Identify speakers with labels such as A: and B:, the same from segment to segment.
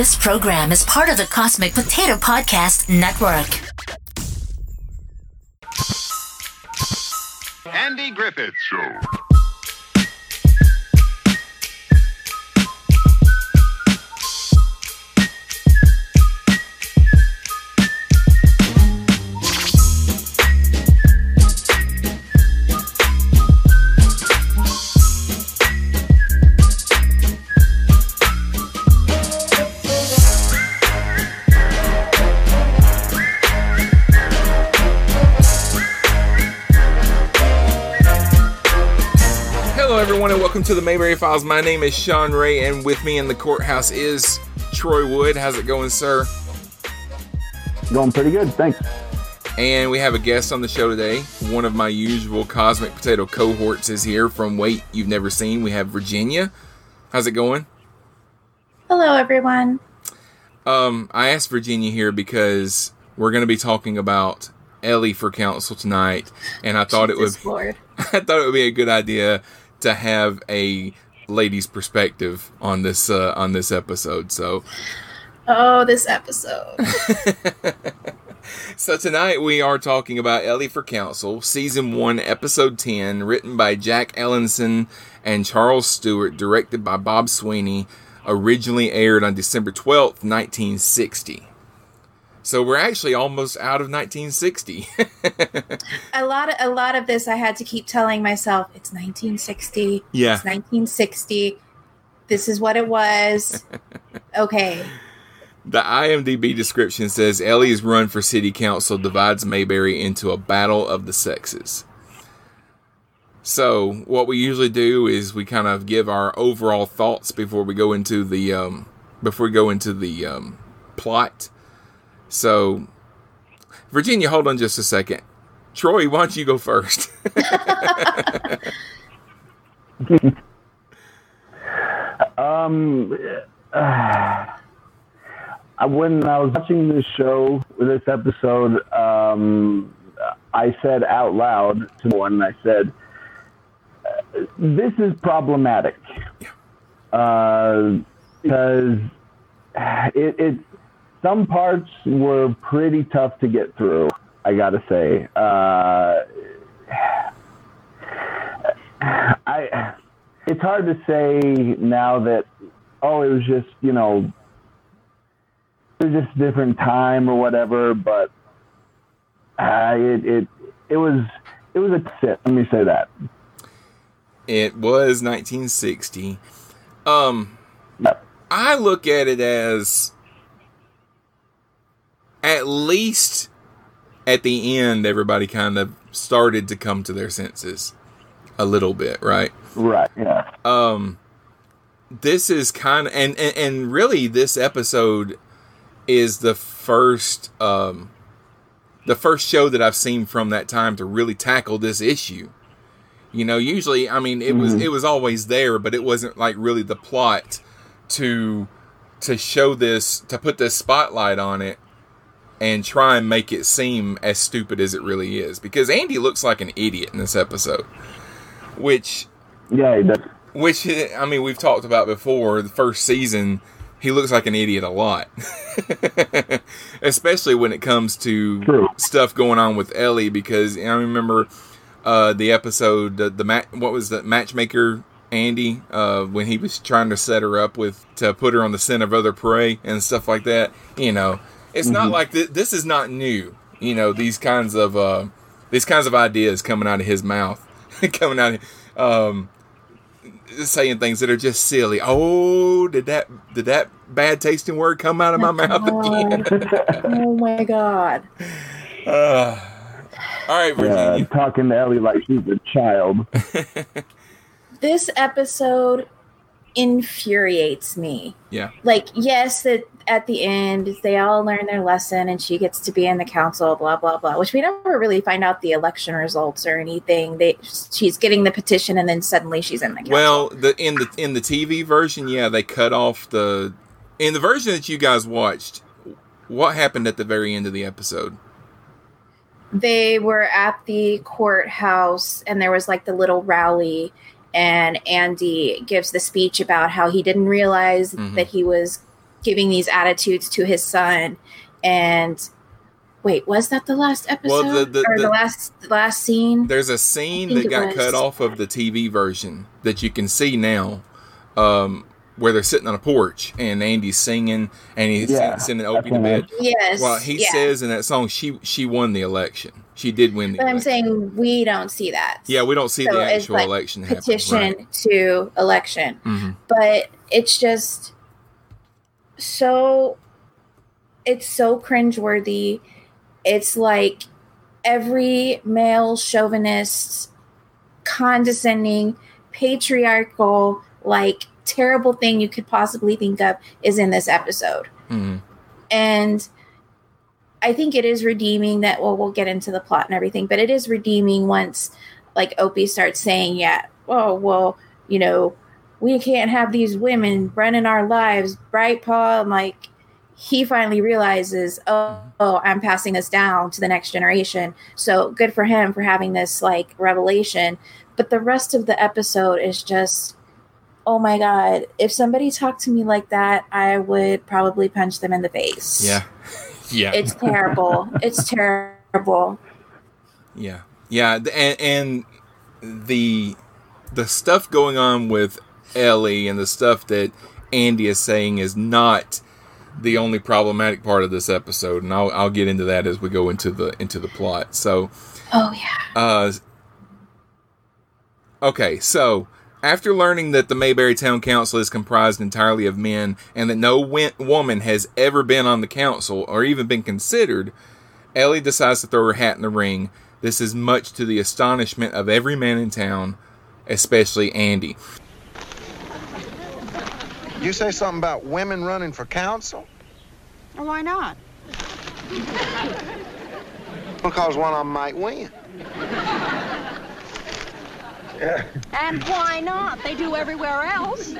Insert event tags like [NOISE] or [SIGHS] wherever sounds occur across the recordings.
A: This program is part of the Cosmic Potato Podcast Network.
B: Andy Griffith Show.
C: To the Mayberry Files. My name is Sean Ray, and with me in the courthouse is Troy Wood. How's it going, sir?
D: Going pretty good, thanks.
C: And we have a guest on the show today. One of my usual Cosmic Potato cohorts is here from Wait You've Never Seen. We have Virginia. How's it going?
E: Hello, everyone.
C: Um, I asked Virginia here because we're going to be talking about Ellie for council tonight, and I thought it would
E: Lord. [LAUGHS]
C: I thought it would be a good idea to have a lady's perspective on this uh, on this episode. So,
E: Oh, this episode. [LAUGHS]
C: so tonight we are talking about Ellie for Council, season one, episode ten, written by Jack Elinson and Charles Stewart, directed by Bob Sweeney, originally aired on December twelfth, nineteen sixty. So we're actually almost out of 1960. [LAUGHS]
E: a lot of a lot of this I had to keep telling myself it's 1960.
C: Yeah.
E: It's 1960. This is what it was. [LAUGHS] Okay.
C: The IMDb description says Ellie's run for city council divides Mayberry into a battle of the sexes. So, what we usually do is we kind of give our overall thoughts before we go into the um, before we go into the um, plot. So, Virginia, hold on just a second. Troy, why don't you go first? [LAUGHS]
D: Um, uh, when I was watching this show, this episode, um, I said out loud to one, I said, uh, "This is problematic," uh, because it, it some parts were pretty tough to get through. I gotta say. Uh, [SIGHS] I it's hard to say now that oh it was just you know it was just a different time or whatever but uh, it it it was it was a sit let me say that
C: It was 1960. Um,
D: Yep.
C: I look at it as at least at the end, everybody kind of started to come to their senses a little bit, right?
D: right yeah
C: Um, this is kind of and, and and really this episode is the first um the first show that I've seen from that time to really tackle this issue. You know, usually, I mean, it was
D: Mhm.
C: it was always there, but it wasn't like really the plot to to show this to put this spotlight on it and try and make it seem as stupid as it really is. Because Andy looks like an idiot in this episode, which
D: yeah he does.
C: which I mean, we've talked about before. The first season, he looks like an idiot a lot, [LAUGHS] especially when it comes to
D: True.
C: stuff going on with Ellie. Because I remember uh, the episode, the, the mat, what was the matchmaker Andy uh, when he was trying to set her up with to put her on the scent of other prey and stuff like that. You know, it's not like th- this is not new. You know, these kinds of uh, these kinds of ideas coming out of his mouth, [LAUGHS] coming out. Of, um, saying things that are just silly. Oh, did that did that bad tasting word come out of my mouth again? [LAUGHS] [LAUGHS]
E: oh my god.
C: Uh, all right,
D: Yeah,
C: Virginia.
D: talking to Ellie like she's a child.
E: This episode infuriates me.
C: Yeah.
E: Like, yes, that at the end they all learn their lesson and she gets to be in the council, blah blah blah. Which we never really find out the election results or anything. They she's getting the petition and then suddenly she's in the council.
C: Well, the in the in the TV version, yeah, they cut off the in the version that you guys watched. What happened at the very end of the episode?
E: they were at the courthouse and there was like the little rally and Andy gives the speech about how he didn't realize
C: Mhm.
E: that he was giving these attitudes to his son and wait was that the last episode
C: Well, the- the-
E: or the,
C: the-
E: last last scene
C: There's a scene that got
E: was.
C: cut off of the TV version that you can see now, um, where they're sitting on a porch and Andy's singing and he's
D: Yeah,
C: sending
D: that's
C: Opie to bed.
E: yes
C: Well, he
E: yeah.
C: says in that song she she won the election. She did win the
E: but i'm saying we don't see that
C: yeah, we don't see
E: So
C: the
E: it's
C: actual
E: like
C: election happen.
E: petition
C: Right.
E: to election
C: Mhm.
E: but it's just so it's so cringeworthy it's like every male chauvinist condescending patriarchal like terrible thing you could possibly think of is in this episode
C: Mhm.
E: and I think it is redeeming that well we'll get into the plot and everything, but it is redeeming once like Opie starts saying, Yeah, oh well, you know, we can't have these women running our lives, right, Paul? And like he finally realizes, oh, oh, I'm passing this down to the next generation. So good for him for having this like revelation. But the rest of the episode is just oh my god, if somebody talked to me like that, I would probably punch them in the face.
C: Yeah, [LAUGHS] yeah,
E: It's terrible. it's terrible.
C: yeah, yeah, and, and the the stuff going on with Ellie and the stuff that Andy is saying is not the only problematic part of this episode, and I'll I'll get into that as we go into the into the plot. So,
E: Oh yeah.
C: uh, okay, so after learning that the Mayberry Town Council is comprised entirely of men and that no woman has ever been on the council or even been considered, Ellie decides to throw her hat in the ring. This is much to the astonishment of every man in town, especially Andy.
B: You say something about women running for council?
F: Or why not?
B: Because one of them might win.
F: And why not? They do everywhere else.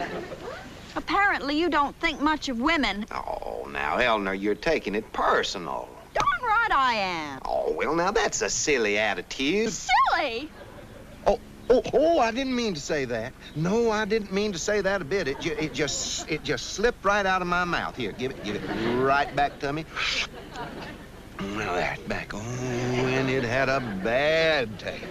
F: Apparently, you don't think much of women.
B: Oh, now, Eleanor, you're taking it personal.
F: Darn right I am.
B: Oh, well, now that's a silly attitude.
F: Silly.
B: Oh, oh, I didn't mean to say that. No, I didn't mean to say that a bit. It, ju- it just, it just slipped right out of my mouth. Here, give it, give it right back to me. Now that back. Oh, and it had a bad taste.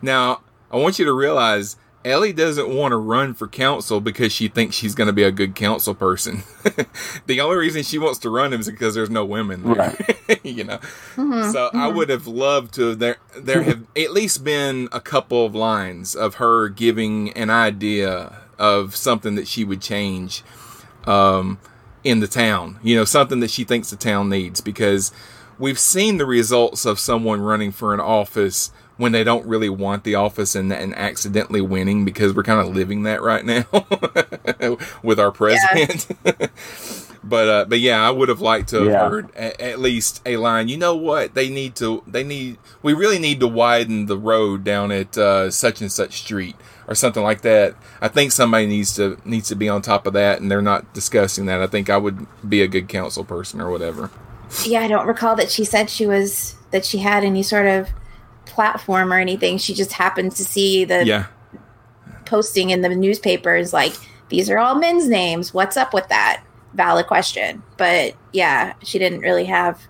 C: Now, I want you to realize Ellie doesn't want to run for council because she thinks she's going to be a good council person. [LAUGHS] the only reason she wants to run is because there's no women there. [LAUGHS] you know. So I would have loved to there there have at least been a couple of lines of her giving an idea of something that she would change um, in the town. You know, something that she thinks the town needs because we've seen the results of someone running for an office when they don't really want the office and, and accidentally winning because we're kind of living that right now [LAUGHS] with our president. [LAUGHS] but uh, but yeah, I would have liked to have
D: Yeah.
C: heard a, at least a line. You know what? They need to. They need. We really need to widen the road down at uh, such and such street or something like that. I think somebody needs to needs to be on top of that, and they're not discussing that. I think I would be a good council person or whatever.
E: Yeah, I don't recall that she said she was that she had any sort of platform or anything. She just happened to see the
C: Yeah.
E: posting in the newspapers like these are all men's names. What's up with that? Valid question. But yeah, she didn't really have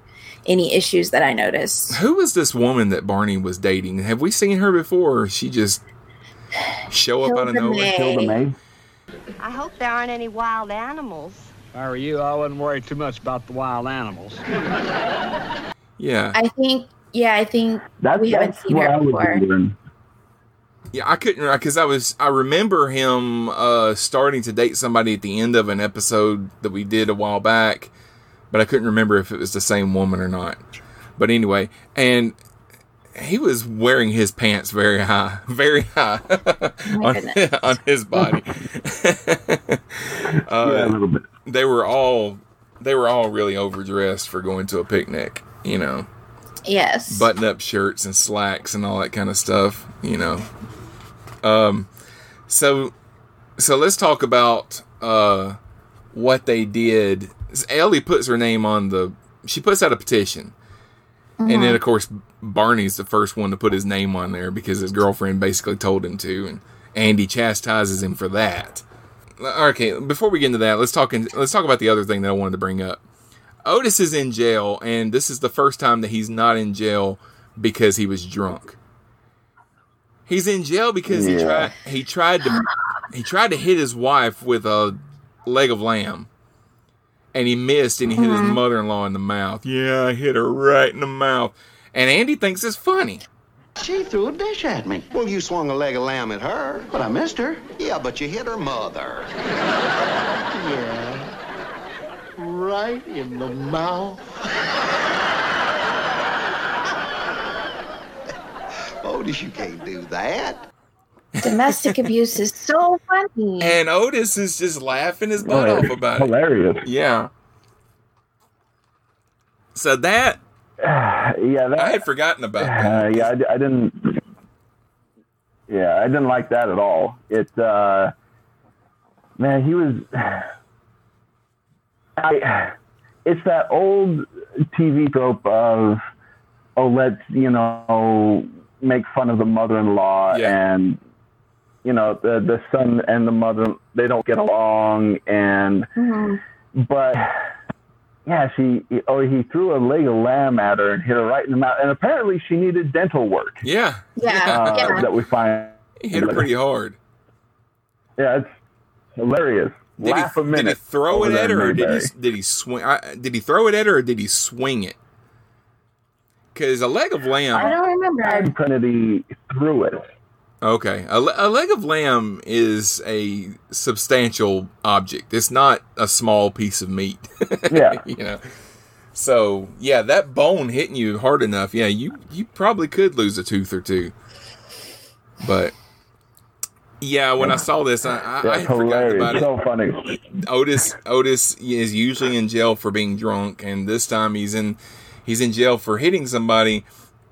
E: any issues that I noticed.
C: Who was this woman that Barney was dating? Have we seen her before? Or she just show up out of
E: Hilda
C: nowhere.
E: May.
D: Hilda May.
G: I hope there aren't any wild animals.
H: If I were you, I wouldn't worry too much about the wild animals.
C: Yeah,
E: I think yeah, I think
D: That's,
E: we haven't
D: that's
E: seen
D: what
E: her
D: I was
E: before.
C: yeah. I couldn't because I was. I remember him uh, starting to date somebody at the end of an episode that we did a while back, but I couldn't remember if it was the same woman or not. But anyway, and he was wearing his pants very high, [LAUGHS] very high [LAUGHS] on, [LAUGHS] on his body.
D: yeah,
C: uh,
D: a little bit.
C: they were all they were all really overdressed for going to a picnic. You know.
E: Yes.
C: button up shirts and slacks and all that kind of stuff, you know. Um so so let's talk about uh what they did. Ellie puts her name on the she puts out a petition. And then of course Barney's the first one to put his name on there because his girlfriend basically told him to and Andy chastises him for that. okay. Before we get into that, let's talk. In, let's talk about the other thing that I wanted to bring up. Otis is in jail, and this is the first time that he's not in jail because he was drunk. He's in jail because he tried. He tried to. He tried to hit his wife with a leg of lamb, and he missed, and he hit his mm-hmm. mother-in-law in the mouth. Yeah, I hit her right in the mouth, and Andy thinks it's funny.
B: She threw a dish at me. Well, you swung a leg of lamb at her. But I missed her. Yeah, but you hit her mother. [LAUGHS]
I: Yeah. Right in the mouth.
B: Otis, you can't do that.
E: Domestic abuse is so funny.
C: And Otis is just laughing his butt off about it.
D: Hilarious.
C: Yeah. So that [SIGHS]
D: Yeah, that.
C: I had forgotten about [SIGHS] that.
D: Uh, yeah, I, I didn't. Yeah, I didn't like that at all. It, uh, man, he was. I. It's that old TV trope of, oh, let's you know make fun of the mother-in-law
C: Yeah.
D: and. You know the the son and the mother they don't get along and but yeah, she oh he threw a leg of lamb at her and hit her right in the mouth, and apparently she needed dental work.
C: Yeah.
E: Yeah,
D: Uh,
E: yeah.
D: that we find.
C: He hit her pretty hard.
D: Yeah, it's hilarious.
C: Did
D: Laugh
C: he,
D: a minute.
C: did he throw it at her or did he did he swing I, did he throw it at her or did he swing it? Cuz a leg of lamb.
E: I
C: lamb
E: don't remember.
D: Had Trinity threw it.
C: Okay. A, a leg of lamb is a substantial object. It's not a small piece of meat. [LAUGHS]
D: Yeah.
C: you know. So, yeah, that bone hitting you hard enough, yeah, you you probably could lose a tooth or two. But yeah, when I saw this, I, I, I
D: That's
C: had forgotten about it.
D: So funny.
C: Otis Otis is usually in jail for being drunk, and this time he's in he's in jail for hitting somebody,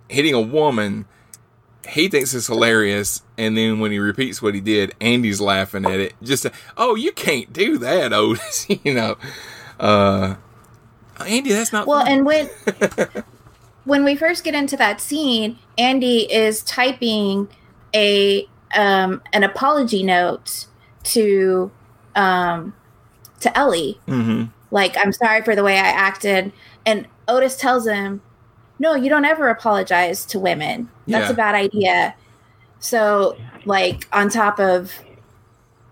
C: hitting a woman. He thinks it's hilarious, and then when he repeats what he did, Andy's laughing at it. Just oh, you can't do that, Otis. [LAUGHS] you know, uh, Andy, that's not
E: Well,
C: funny.
E: and when [LAUGHS] when we first get into that scene, Andy is typing a um, an apology note to um, to Ellie,
C: hmm
E: like I'm sorry for the way I acted, and Otis tells him, "No, you don't ever apologize to women. That's
C: Yeah.
E: a bad idea." So, like on top of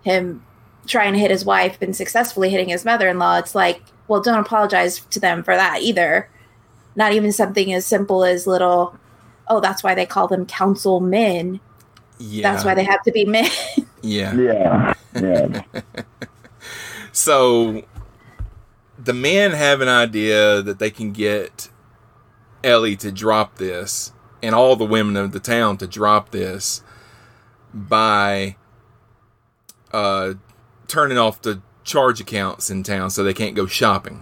E: him trying to hit his wife and successfully hitting his mother-in-law, it's like, well, don't apologize to them for that either. Not even something as simple as little, oh, that's why they call them council men.
C: Yeah,
E: That's why they have to be men.
C: yeah.
D: Yeah. Yeah. [LAUGHS]
C: So the men have an idea that they can get Ellie to drop this and all the women of the town to drop this by uh, turning off the charge accounts in town so they can't go shopping,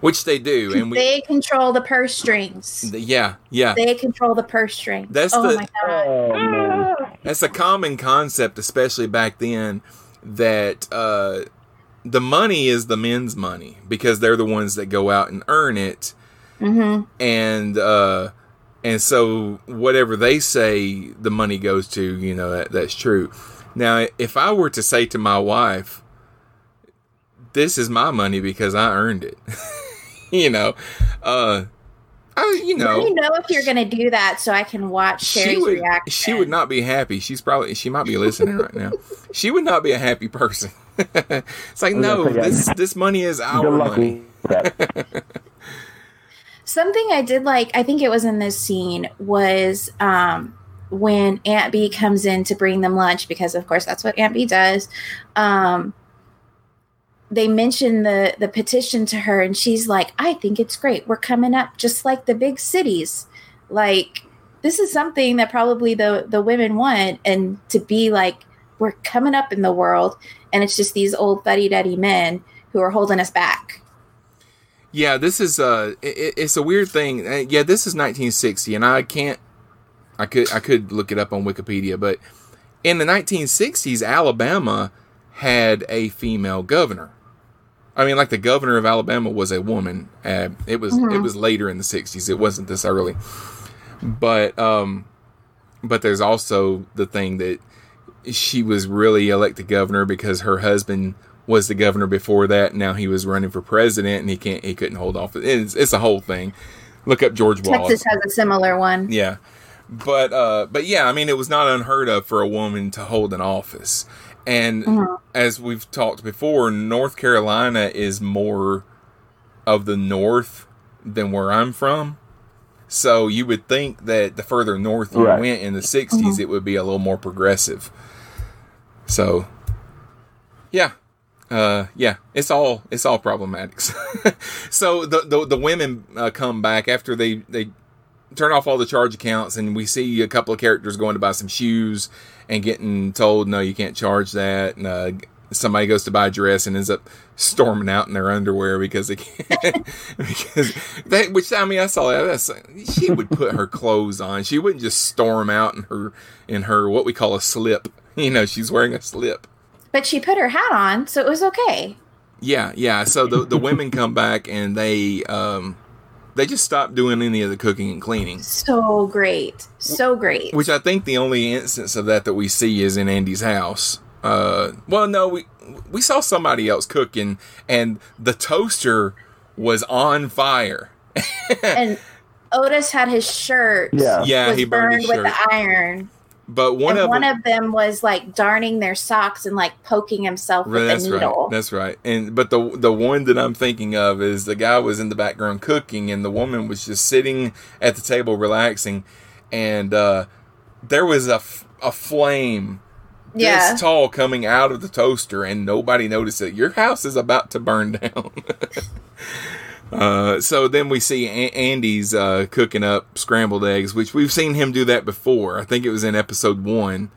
C: which they do. And we,
E: they control the purse strings.
C: yeah, yeah,
E: They control the purse strings.
C: That's
E: oh
C: the-
E: my god.
D: Oh man.
C: That's a common concept, especially back then, that uh, the money is the men's money because they're the ones that go out and earn it,
E: hmm
C: and uh, and so whatever they say the money goes to, you know that that's true. Now, if I were to say to my wife, "This is my money because I earned it," [LAUGHS] [LAUGHS] you know, uh, I you know.
E: Let me know if you're going to do that so I can watch
C: she would
E: reaction.
C: she would not be happy. She's probably she might be listening right now. [LAUGHS] She would not be a happy person. [LAUGHS] it's like no,
D: gonna say, yeah.
C: this this money is our
D: Good luck
C: money.
E: Something I did like, I think it was in this scene, was um, when Aunt Bee comes in to bring them lunch because, of course, that's what Aunt Bee does. Um, they mention the the petition to her, and she's like, "I think it's great. We're coming up just like the big cities. Like this is something that probably the the women want, and to be like, we're coming up in the world, and it's just these old fuddy duddy men who are holding us back."
C: Yeah, this is uh, it, it's a weird thing. Uh, yeah, this is 1960, and I can't. I could I could look it up on Wikipedia, but in the 1960s, Alabama had a female governor. I mean, like the governor of Alabama was a woman. Uh, it was it was later in the 60s. It wasn't this early. But um, but there's also the thing that she was really elected governor because her husband was the governor before that. Now he was running for president, and he can't he couldn't hold off. It's, it's a whole thing. Look up George Wallace.
E: Texas has a similar one.
C: Yeah. But uh but yeah, I mean it was not unheard of for a woman to hold an office. And
E: Mhm.
C: as we've talked before, North Carolina is more of the north than where I'm from. So you would think that the further north you
D: Right.
C: went in the 60s it would be a little more progressive. So yeah. Uh, yeah, it's all it's all problematic. [LAUGHS] so the the, the women uh, come back after they they turn off all the charge accounts, and we see a couple of characters going to buy some shoes and getting told no, you can't charge that. And uh, somebody goes to buy a dress and ends up storming out in their underwear because they can't. [LAUGHS] because that, which I mean, I saw that. That's, she would put her clothes on. She wouldn't just storm out in her in her what we call a slip. You know, she's wearing a slip.
E: But she put her hat on, so it was okay.
C: Yeah, yeah. So the the women come back and they um they just stopped doing any of the cooking and cleaning.
E: So great. So great.
C: Which I think the only instance of that that we see is in Andy's house. Uh, well, no, we we saw somebody else cooking, and the toaster was on fire. [LAUGHS]
E: and Otis had his shirt.
D: Yeah.
C: Yeah,
E: was
C: he burned
E: burned
C: his
E: with the iron.
C: But one
E: and
C: of
E: one
C: them,
E: of them was like darning their socks and like poking himself with
C: that's
E: the
C: right.
E: needle.
C: That's right. And but the the one that I'm thinking of is the guy was in the background cooking, and the woman was just sitting at the table relaxing, and uh, there was a f- a flame
E: yeah.
C: this tall coming out of the toaster and nobody noticed it. Your house is about to burn down. [LAUGHS] uh, so then we see a- Andy's uh, cooking up scrambled eggs, which we've seen him do that before. I think it was in episode one.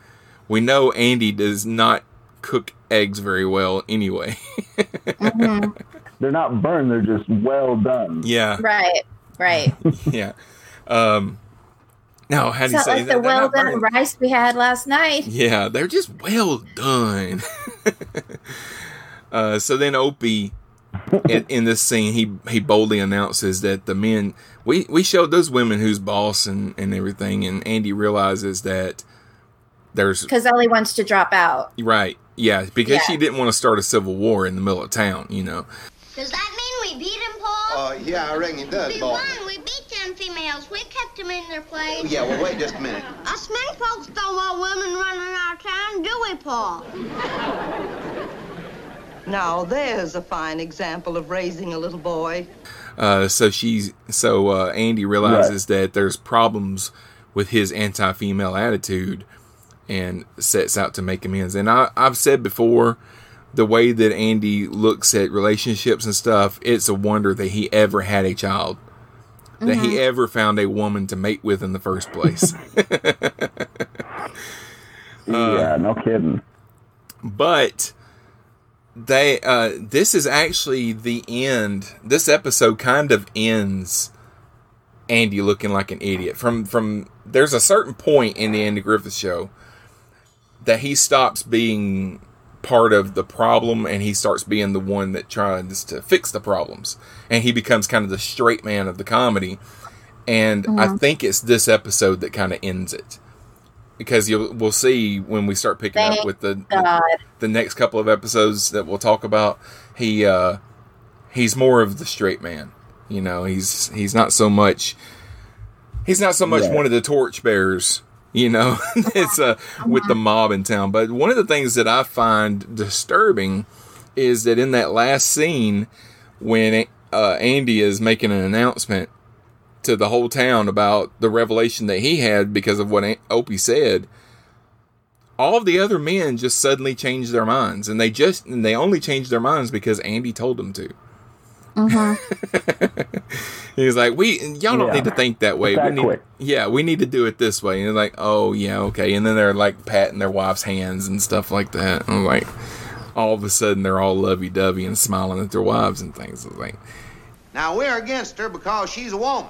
C: We know Andy does not cook eggs very well anyway.
E: Mhm. [LAUGHS]
D: They're not burned. They're just well done.
C: yeah,
E: Right. Right. [LAUGHS]
C: yeah. Um, no, how do you
E: It's not
C: say
E: like
C: that?
E: the well done
C: burnt.
E: rice we had last night.
C: Yeah, they're just well done. [LAUGHS] uh, so then Opie, in, [LAUGHS] in this scene, he he boldly announces that the men we we showed those women who's boss and and everything, and Andy realizes that there's
E: Because Ellie wants to drop out.
C: right, yeah, because
E: Yeah.
C: she didn't want to start a civil war in the middle of town, you know.
G: Does that mean we beat him, Paul?
B: Uh, yeah, I reckon it does,
G: we
B: boy.
G: won. We beat them females. We kept them in their place.
B: Yeah, well, wait just a minute.
G: Us men folks don't want women running our town, do we, Paul? [LAUGHS]
J: Now, there's a fine example of raising a little boy.
C: Uh, so she's so uh, Andy realizes that there's problems with his anti-female attitude and sets out to make amends. And I, I've said before, the way that Andy looks at relationships and stuff, it's a wonder that he ever had a child, that he ever found a woman to mate with in the first place. [LAUGHS] [LAUGHS]
D: yeah, no kidding.
C: but they uh this is actually the end. This episode kind of ends andy looking like an idiot. From from there's a certain point in the andy griffith show that he stops being part of the problem and he starts being the one that tries to fix the problems. And he becomes kind of the straight man of the comedy. And i think it's this episode that kind of ends it because you'll we'll see when we start picking up with the
E: God.
C: the next couple of episodes that we'll talk about, he uh he's more of the straight man. You know, he's he's not so much he's not so much
D: Right.
C: one of the torchbearers, you know, [LAUGHS] it's uh with the mob in town. But one of the things that I find disturbing is that in that last scene when uh Andy is making an announcement to the whole town about the revelation that he had because of what Opie said, all of the other men just suddenly changed their minds, and they just and they only changed their minds because Andy told them to. Mm-hmm. [LAUGHS] He's like, "We y'all don't
D: Yeah.
C: need to think that way.
D: That
C: we need,
D: quick.
C: yeah, we need to do it this way." And they're like, "Oh yeah, okay." And then they're like patting their wives' hands and stuff like that. And like, all of a sudden, they're all lovey-dovey and smiling at their wives and things. It's like,
B: Now, we're against her because she's a woman.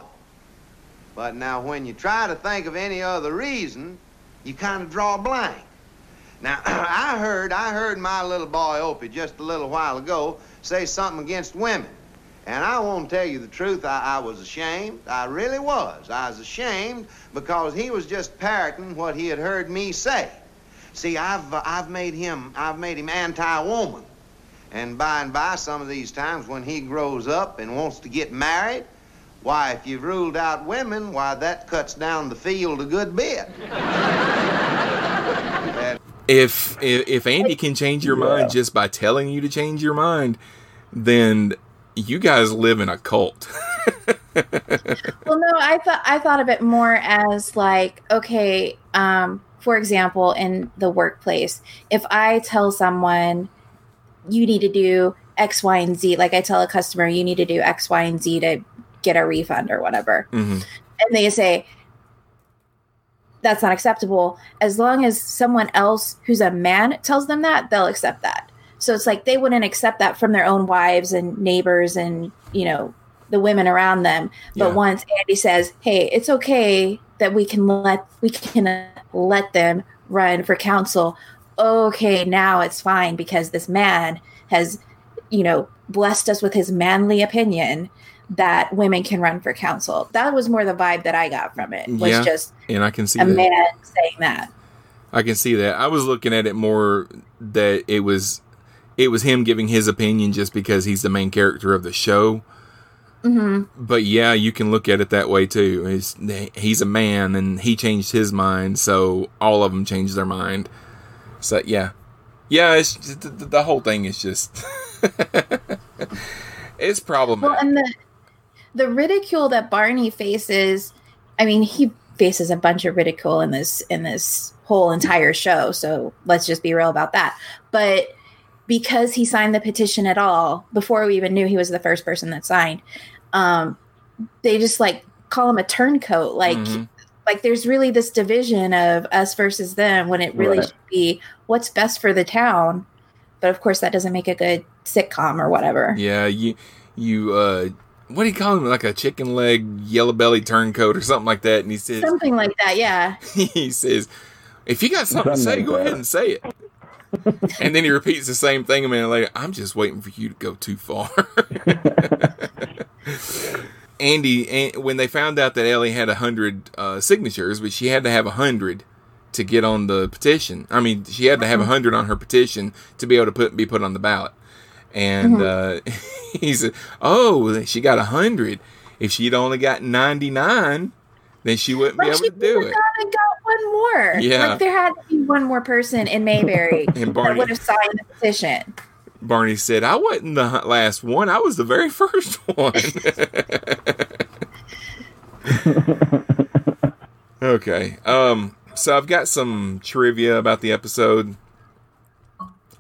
B: But now, when you try to think of any other reason, you kind of draw a blank. Now, [CLEARS THROAT] I heard, I heard my little boy Opie just a little while ago say something against women. And I won't tell you the truth, I, I was ashamed. I really was. I was ashamed because he was just parroting what he had heard me say. See, I've, uh, I've made him, I've made him anti-woman. And by and by, some of these times when he grows up and wants to get married, why, if you've ruled out women, why, that cuts down the field a good bit. [LAUGHS]
C: If, if if Andy can change your mind just by telling you to change your mind, then you guys live in a cult. [LAUGHS]
E: well, no, I thought I thought of it more as like, okay, um, for example, in the workplace, if I tell someone you need to do X, Y, and Z, like I tell a customer you need to do X, Y, and Z to get a refund or whatever,
C: Mm-hmm.
E: and they say that's not acceptable. As long as someone else who's a man tells them that, they'll accept that. So it's like they wouldn't accept that from their own wives and neighbors and you know the women around them. But
C: Yeah.
E: once Andy says, "Hey, it's okay that we can let we can let them run for council," okay, now it's fine because this man has, you know, blessed us with his manly opinion that women can run for council. That was more the vibe that I got from it. Was
C: Yeah,
E: just
C: and I can see
E: a
C: that.
E: man saying that.
C: I can see that. I was looking at it more that it was it was him giving his opinion just because he's the main character of the show.
E: hmm
C: But yeah, you can look at it that way too. He's, he's a man and he changed his mind, so all of them changed their mind. So yeah, yeah, it's just, the, the whole thing is just [LAUGHS] it's
E: Well,
C: problematic.
E: and the the ridicule that Barney faces, I mean, he faces a bunch of ridicule in this in this whole entire show. So let's just be real about that. But because he signed the petition at all before we even knew he was the first person that signed, um, they just like call him a turncoat. Like
C: Mhm.
E: like there's really this division of us versus them when it really
D: Right.
E: should be what's best for the town. But of course, that doesn't make a good sitcom or whatever.
C: Yeah, you you uh what do you call him? Like a chicken leg yellow belly turncoat or something like that. And he says
E: Something like that, yeah. [LAUGHS]
C: he says, If you got something to say,
D: Something
C: go
D: like
C: ahead and say it. and then he repeats the same thing a minute later. I'm just waiting for you to go too far. [LAUGHS] Andy, when they found out that Ellie had a hundred uh, signatures, but she had to have a hundred to get on the petition. I mean, she had to have a hundred on her petition to be able to put be put on the ballot. And uh, [LAUGHS] he said, "Oh, she got a hundred. If she'd only got ninety nine, then she wouldn't be able to do it."
E: and got one more.
C: Yeah.
E: Like there had to be one more person in Mayberry [LAUGHS]
C: And
E: that
C: Barney-
E: would have signed the petition.
C: Barney said, "I wasn't the last one. I was the very first one." [LAUGHS] okay. Um. So I've got some trivia about the episode.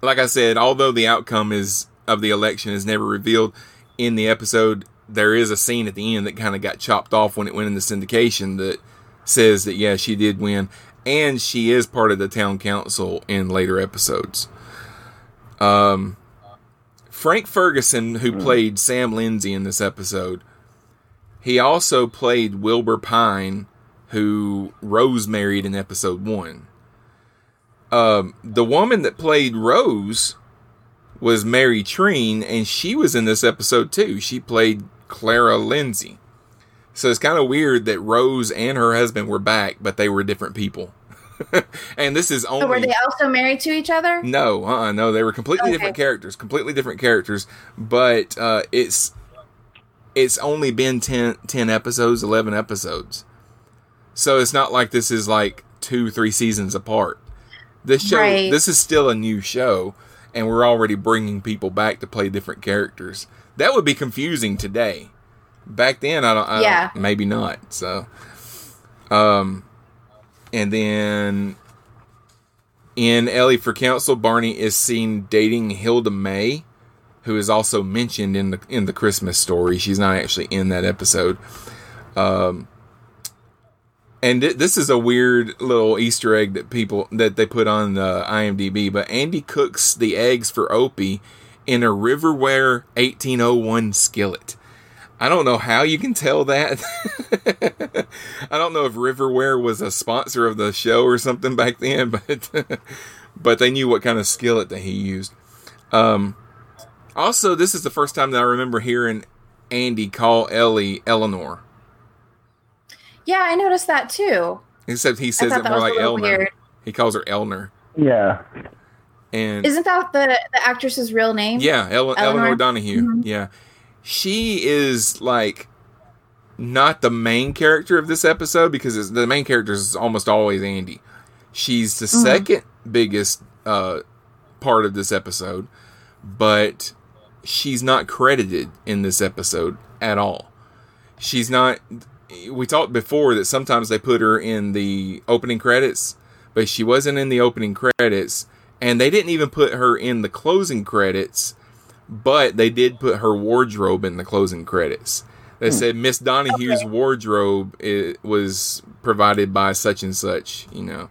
C: Like I said, although the outcome is of the election is never revealed in the episode, there is a scene at the end that kind of got chopped off when it went into syndication that says that yeah, she did win, and she is part of the town council in later episodes. Um. Frank Ferguson, who played Sam Lindsay in this episode, he also played Wilbur Pine, who Rose married in episode one. Um, the woman that played Rose was Mary Treen, and she was in this episode too. She played Clara Lindsay. So it's kind of weird that Rose and her husband were back, but they were different people. [LAUGHS] and this is only
E: So were they also married to each other?
C: no, uh, uh no, they were completely
E: Okay.
C: different characters, completely different characters. But uh, it's it's only been 10, 10 episodes, eleven episodes, so it's not like this is like two, three seasons apart. This show,
E: Right.
C: this is still a new show, and we're already bringing people back to play different characters. That would be confusing today. Back then, I don't. I
E: Yeah.
C: don't, maybe not. So, um, and then in Ellie for Council, Barney is seen dating Hilda May, who is also mentioned in the in the Christmas story. She's not actually in that episode. Um, and th- this is a weird little Easter egg that people that they put on the IMDb. But Andy cooks the eggs for Opie in a Revere Ware 1801 skillet. I don't know how you can tell that. [LAUGHS] I don't know if Revere Ware was a sponsor of the show or something back then, [LAUGHS] but but they knew what kind of skillet that he used. Um, also, this is the first time that I remember hearing Andy call Ellie Eleanor.
E: Yeah, I noticed that too.
C: Except he says it more like
E: little
C: Elner.
E: weird.
C: He calls her Elner.
D: Yeah.
C: And
E: Isn't that the the actress's real name?
C: yeah, Ele- Elinor,
E: Elinor?
C: Donahue.
E: Mhm.
C: Yeah, she is like not the main character of this episode because it's, the main character is almost always Andy. She's the
E: Mhm.
C: second biggest uh, part of this episode, but she's not credited in this episode at all. She's not. We talked before that sometimes they put her in the opening credits, but she wasn't in the opening credits, and they didn't even put her in the closing credits. But they did put her wardrobe in the closing credits. They
E: Hmm.
C: said Miss Donahue's wardrobe i was provided by such and such. You know.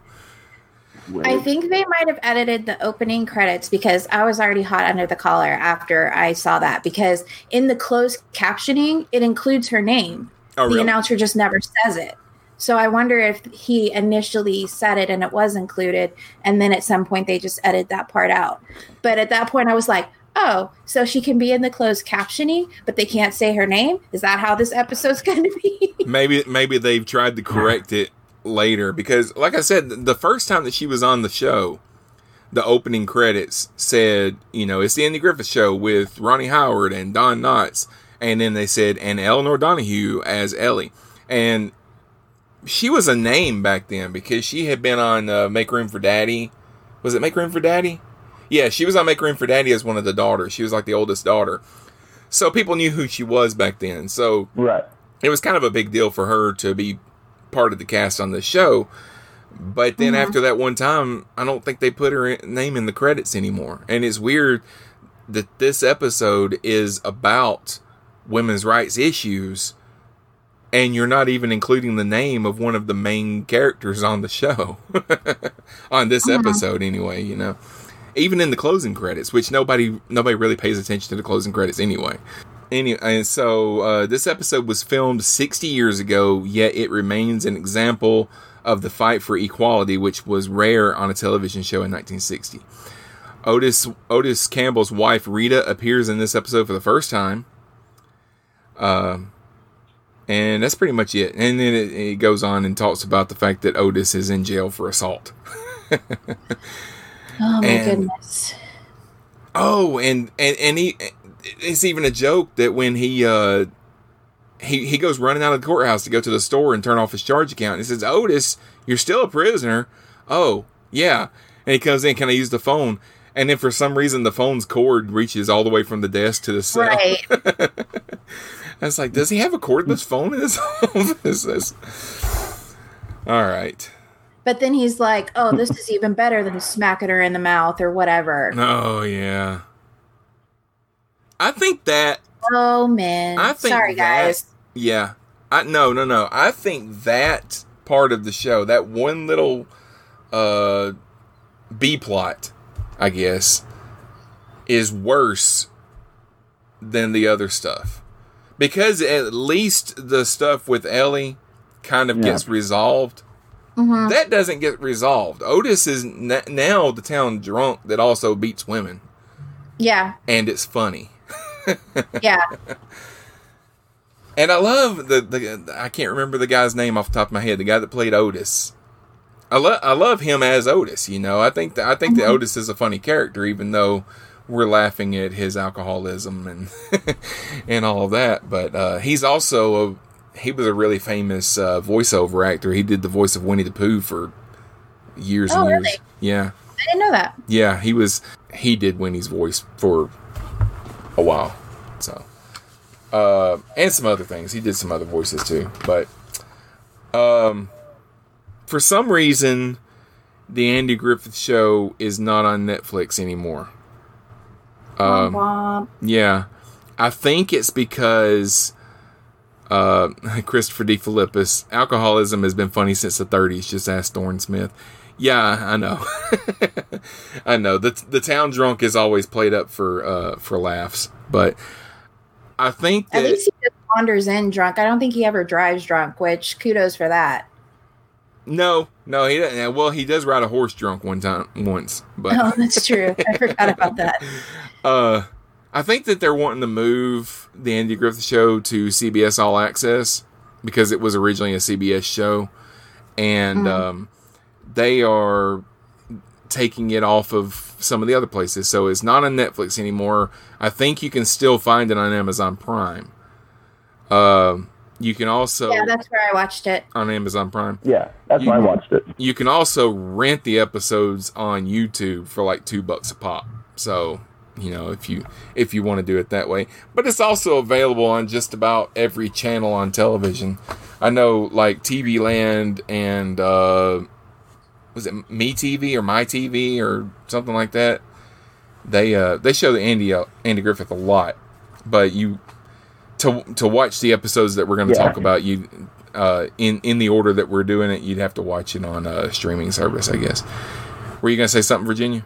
E: I think they might have edited the opening credits because I was already hot under the collar after I saw that. Because in the closed captioning, it includes her name.
C: Oh,
E: the announcer just never says it. So I wonder if he initially said it and it was included, and then at some point they just edited that part out. But at that point, I was like, oh, so she can be in the closed captioning, but they can't say her name? Is that how this episode's [LAUGHS] going to be?
C: maybe maybe they've tried to correct it later because like i said the first time that she was on the show the opening credits said you know it's the andy griffith show with ronnie howard and don knotts and then they said and elinor donahue as ellie. And she was a name back then because she had been on uh, make room for daddy. Was it make room for daddy? Yeah she was on make room for daddy as one of the daughters. She was like the oldest daughter. So people knew who she was back then. So
D: right.
C: it was kind of a big deal for her to be part of the cast on the show. But then
E: Mhm.
C: after that one time, I don't think they put her in, name in the credits anymore. And it's weird that this episode is about women's rights issues and you're not even including the name of one of the main characters on the show. [LAUGHS] on this
E: Mhm.
C: episode anyway, you know. Even in the closing credits, which nobody nobody really pays attention to the closing credits anyway. Anyway, and so uh, this episode was filmed 60 years ago, yet it remains an example of the fight for equality, which was rare on a television show in 1960. Otis Otis Campbell's wife Rita appears in this episode for the first time, um, and that's pretty much it. And then it, it goes on and talks about the fact that Otis is in jail for assault. [LAUGHS]
E: Oh my
C: And-
E: goodness.
C: Oh, and and and he it's even a joke that when he uh he he goes running out of the courthouse to go to the store and turn off his charge account. He says, "Otis, you're still a prisoner." Oh, yeah. And he comes in, "Can I use the phone?" And then for some reason the phone's cord reaches all the way from the desk to the cell.
E: Right. [LAUGHS]
C: I was like, "Does he have a cordless phone in his [LAUGHS] office?" That's- all right.
E: But then he's like, oh, this is even better than smacking her in the mouth or whatever.
C: Oh yeah. I think that
E: Oh, man.
C: I think
E: Sorry,
C: that-
E: guys.
C: Yeah. I no no no. I think that part of the show, that one little uh B plot, I guess, is worse than the other stuff. Because at least the stuff with Ellie kind of
D: Yeah.
C: gets resolved.
E: Mhm.
C: That doesn't get resolved. Otis is n- now the town drunk that also beats women,
E: Yeah.
C: and it's funny. [LAUGHS]
E: Yeah.
C: And I love the, the I can't remember the guy's name off the top of my head. The guy that played Otis. I love I love him as Otis. You know, I think that I think that Otis is a funny character, even though we're laughing at his alcoholism and [LAUGHS] and all of that. But uh, he's also a he was a really famous uh, voiceover actor. He did the voice of Winnie the Pooh for years
E: Oh,
C: and years.
E: really?
C: Yeah,
E: I didn't know that.
C: yeah. He was he did Winnie's voice for a while. So uh, and some other things. He did some other voices too. But um, for some reason, the Andy Griffith Show is not on Netflix anymore. Um,
E: Womp womp.
C: yeah, I think it's because uh, [LAUGHS] Christopher D. Philippus, alcoholism has been funny since the 30s. Just ask Thorne Smith. Yeah, I know. [LAUGHS] I know. The the town drunk is always played up for uh, for laughs, but I think
E: At
C: that
E: least he just wanders in drunk. I don't think he ever drives drunk, which kudos for that.
C: No, no, he doesn't. Well, he does ride a horse drunk one time once, but
E: oh, that's true. I forgot about that. [LAUGHS]
C: Uh, I think that they're wanting to move the Andy Griffith Show to CBS All Access because it was originally a CBS show, and
E: Mhm.
C: um, they are taking it off of some of the other places. So it's not on Netflix anymore. I think you can still find it on Amazon Prime. Uh, you can also
E: yeah, that's where I watched it.
C: on Amazon Prime.
D: Yeah, that's
C: You-
D: why I watched it.
C: You can also rent the episodes on YouTube for like two bucks a pop. So you know if you if you want to do it that way, but it's also available on just about every channel on television. I know like TV Land and uh, was it Me TV or My TV or something like that. They uh, they show the Andy uh, Andy Griffith a lot, but you to to watch the episodes that we're going to
D: Yeah.
C: talk about you uh, in in the order that we're doing it, you'd have to watch it on a streaming service, I guess. Were you going to say something, Virginia?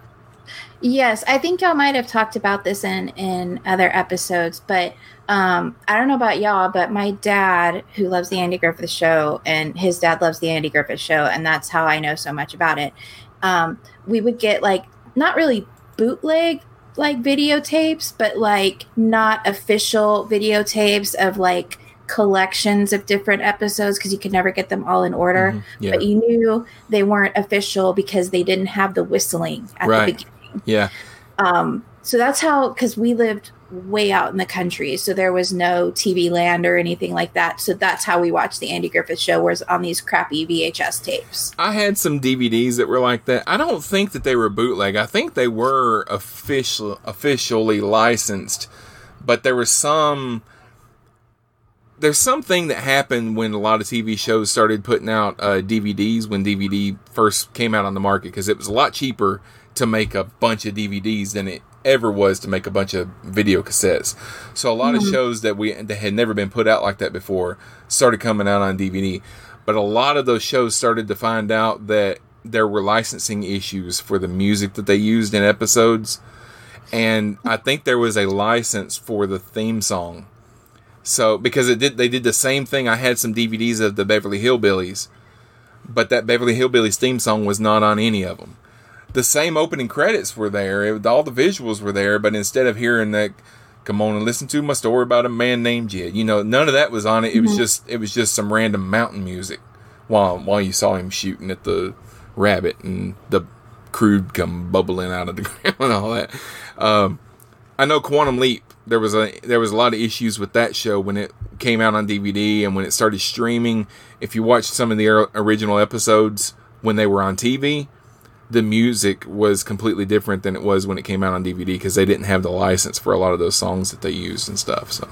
E: Yes, I think y'all might have talked about this in in other episodes, but um, I don't know about y'all, but my dad, who loves the Andy Griffith Show, and his dad loves the Andy Griffith Show, and that's how I know so much about it. Um, we would get like not really bootleg like videotapes, but like not official videotapes of like collections of different episodes because you could never get them all in order.
C: Mhm, yeah.
E: But you knew they weren't official because they didn't have the whistling at the beginning.
C: Yeah.
E: Um, so that's how, because we lived way out in the country, so there was no TV land or anything like that. So that's how we watched the Andy Griffith Show, was on these crappy VHS tapes.
C: I had some DVDs that were like that. I don't think that they were bootleg. I think they were official, officially licensed, but there was some. There's something that happened when a lot of TV shows started putting out uh, DVDs when DVD first came out on the market because it was a lot cheaper to make a bunch of DVDs than it ever was to make a bunch of video cassettes. So a lot of
K: Mhm.
C: shows that we that had never been put out like that before started coming out on DVD. But a lot of those shows started to find out that there were licensing issues for the music that they used in episodes. And I think there was a license for the theme song. So because it did they did the same thing. I had some DVDs of the Beverly Hillbillies, but that Beverly Hillbillies theme song was not on any of them. The same opening credits were there. It, all the visuals were there, but instead of hearing that come on and listen to my story about a man named Jed, you know, none of that was on it. It was
K: Mhm.
C: just it was just some random mountain music while while you saw him shooting at the rabbit and the crude come bubbling out of the [LAUGHS] ground and all that. Um, I know Quantum Leap. There was a there was a lot of issues with that show when it came out on DVD and when it started streaming. If you watched some of the original episodes when they were on TV, the music was completely different than it was when it came out on DVD because they didn't have the license for a lot of those songs that they used and stuff. So,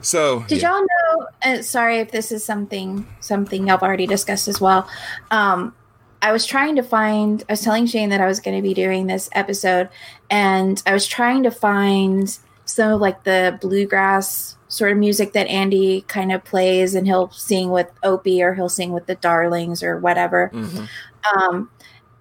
C: so
E: Did
C: yeah.
E: y'all know? Uh, sorry if this is something something y'all already discussed as well. Um, I was trying to find. I was telling Shane that I was going to be doing this episode, and I was trying to find some of like the bluegrass sort of music that Andy kind of plays, and he'll sing with Opie or he'll sing with the Darlings or whatever.
C: Mhm.
E: Um,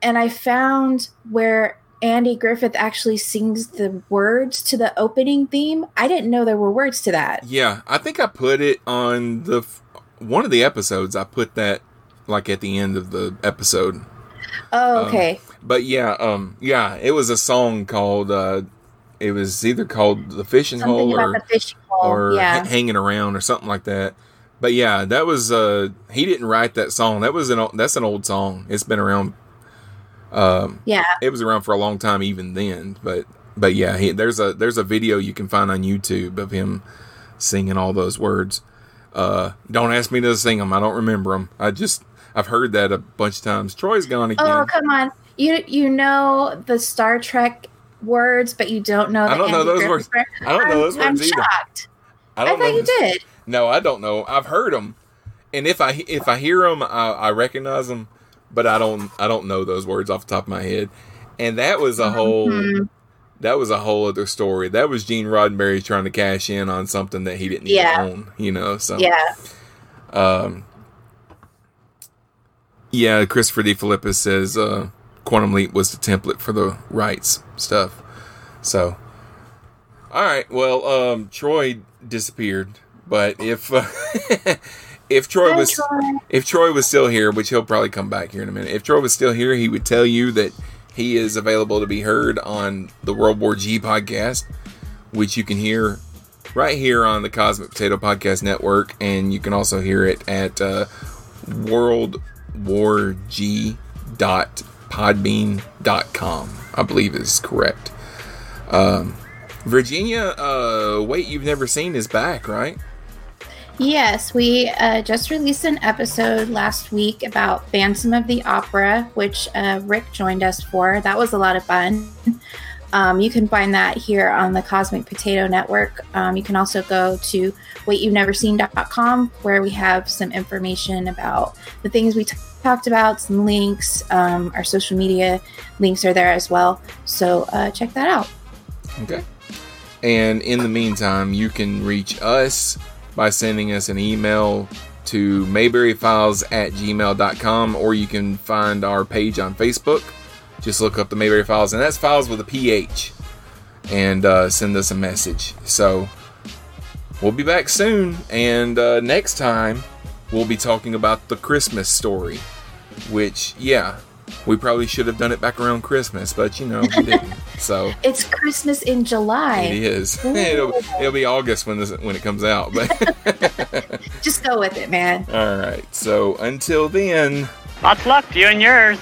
E: and I found where Andy Griffith actually sings the words to the opening theme. I didn't know there were words to that.
C: Yeah, I think I put it on the f- one of the episodes. I put that like at the end of the episode.
E: Oh,
C: Um,
E: okay.
C: but yeah, um, yeah, it was a song called. Uh, it was either called the fishing
E: Something
C: hole or
E: the fishing hole,
C: or
E: yeah.
C: Ha- hanging around or something like that. But yeah, that was. Uh, he didn't write that song. That was an. That's an old song. It's been around. Um,
E: Yeah.
C: it was around for a long time even then. But but yeah, he, there's a there's a video you can find on YouTube of him singing all those words. Uh, don't ask me to sing them. I don't remember them. I just I've heard that a bunch of times. Troy's gone again.
E: Oh, come on. You you know the Star Trek words, but you don't know. The
C: I don't know those words.
E: word?
C: I don't know
E: I'm-
C: those words
E: I'm
C: either.
E: shocked.
C: I
E: I thought
C: know
E: you did.
C: No, I don't know. I've heard them, and if I if I hear them, I, I recognize them, but I don't I don't know those words off the top of my head. And that was a whole
E: Mhm.
C: that was a whole other story. That was Gene Roddenberry trying to cash in on something that he didn't even
E: Yeah.
C: own. You know, so
E: Yeah.
C: Um, yeah, Christopher D. Philippus says uh, Quantum Leap was the template for the rights stuff. So, all right. Well, um, Troy disappeared, but if uh, [LAUGHS] if Troy
E: Hi,
C: was
E: Troy.
C: if Troy was still here, which he'll probably come back here in a minute. If Troy was still here, he would tell you that he is available to be heard on the World War G podcast, which you can hear right here on the Cosmic Potato Podcast Network, and you can also hear it at uh, World War G dot podbean.com. I believe is correct. Um, Virginia, uh, Wait You've Never Seen is back, right?
E: Yes, we uh, just released an episode last week about Phantom of the Opera, which uh, Rick joined us for. That was a lot of fun. Um, you can find that here on the Cosmic Potato Network. Um, you can also go to waityou'veneverseen.com where we have some information about the things we t- talked about, some links. Um, our social media links are there as well. So uh, check that out.
C: Okay. And in the meantime, you can reach us by sending us an email to mayberryfiles at gmail.com or you can find our page on Facebook. Just look up the Mayberry Files, and that's files with a PH, and uh, send us a message. So we'll be back soon, and uh, next time we'll be talking about the Christmas story, which, yeah, we probably should have done it back around Christmas, but you know, we didn't. [LAUGHS] So
E: It's Christmas in July.
C: it is. [LAUGHS] it'll, it'll be August when this when it comes out. But [LAUGHS]
E: Just go with it, man.
C: all right. So until then,
K: Lots of luck to you and yours.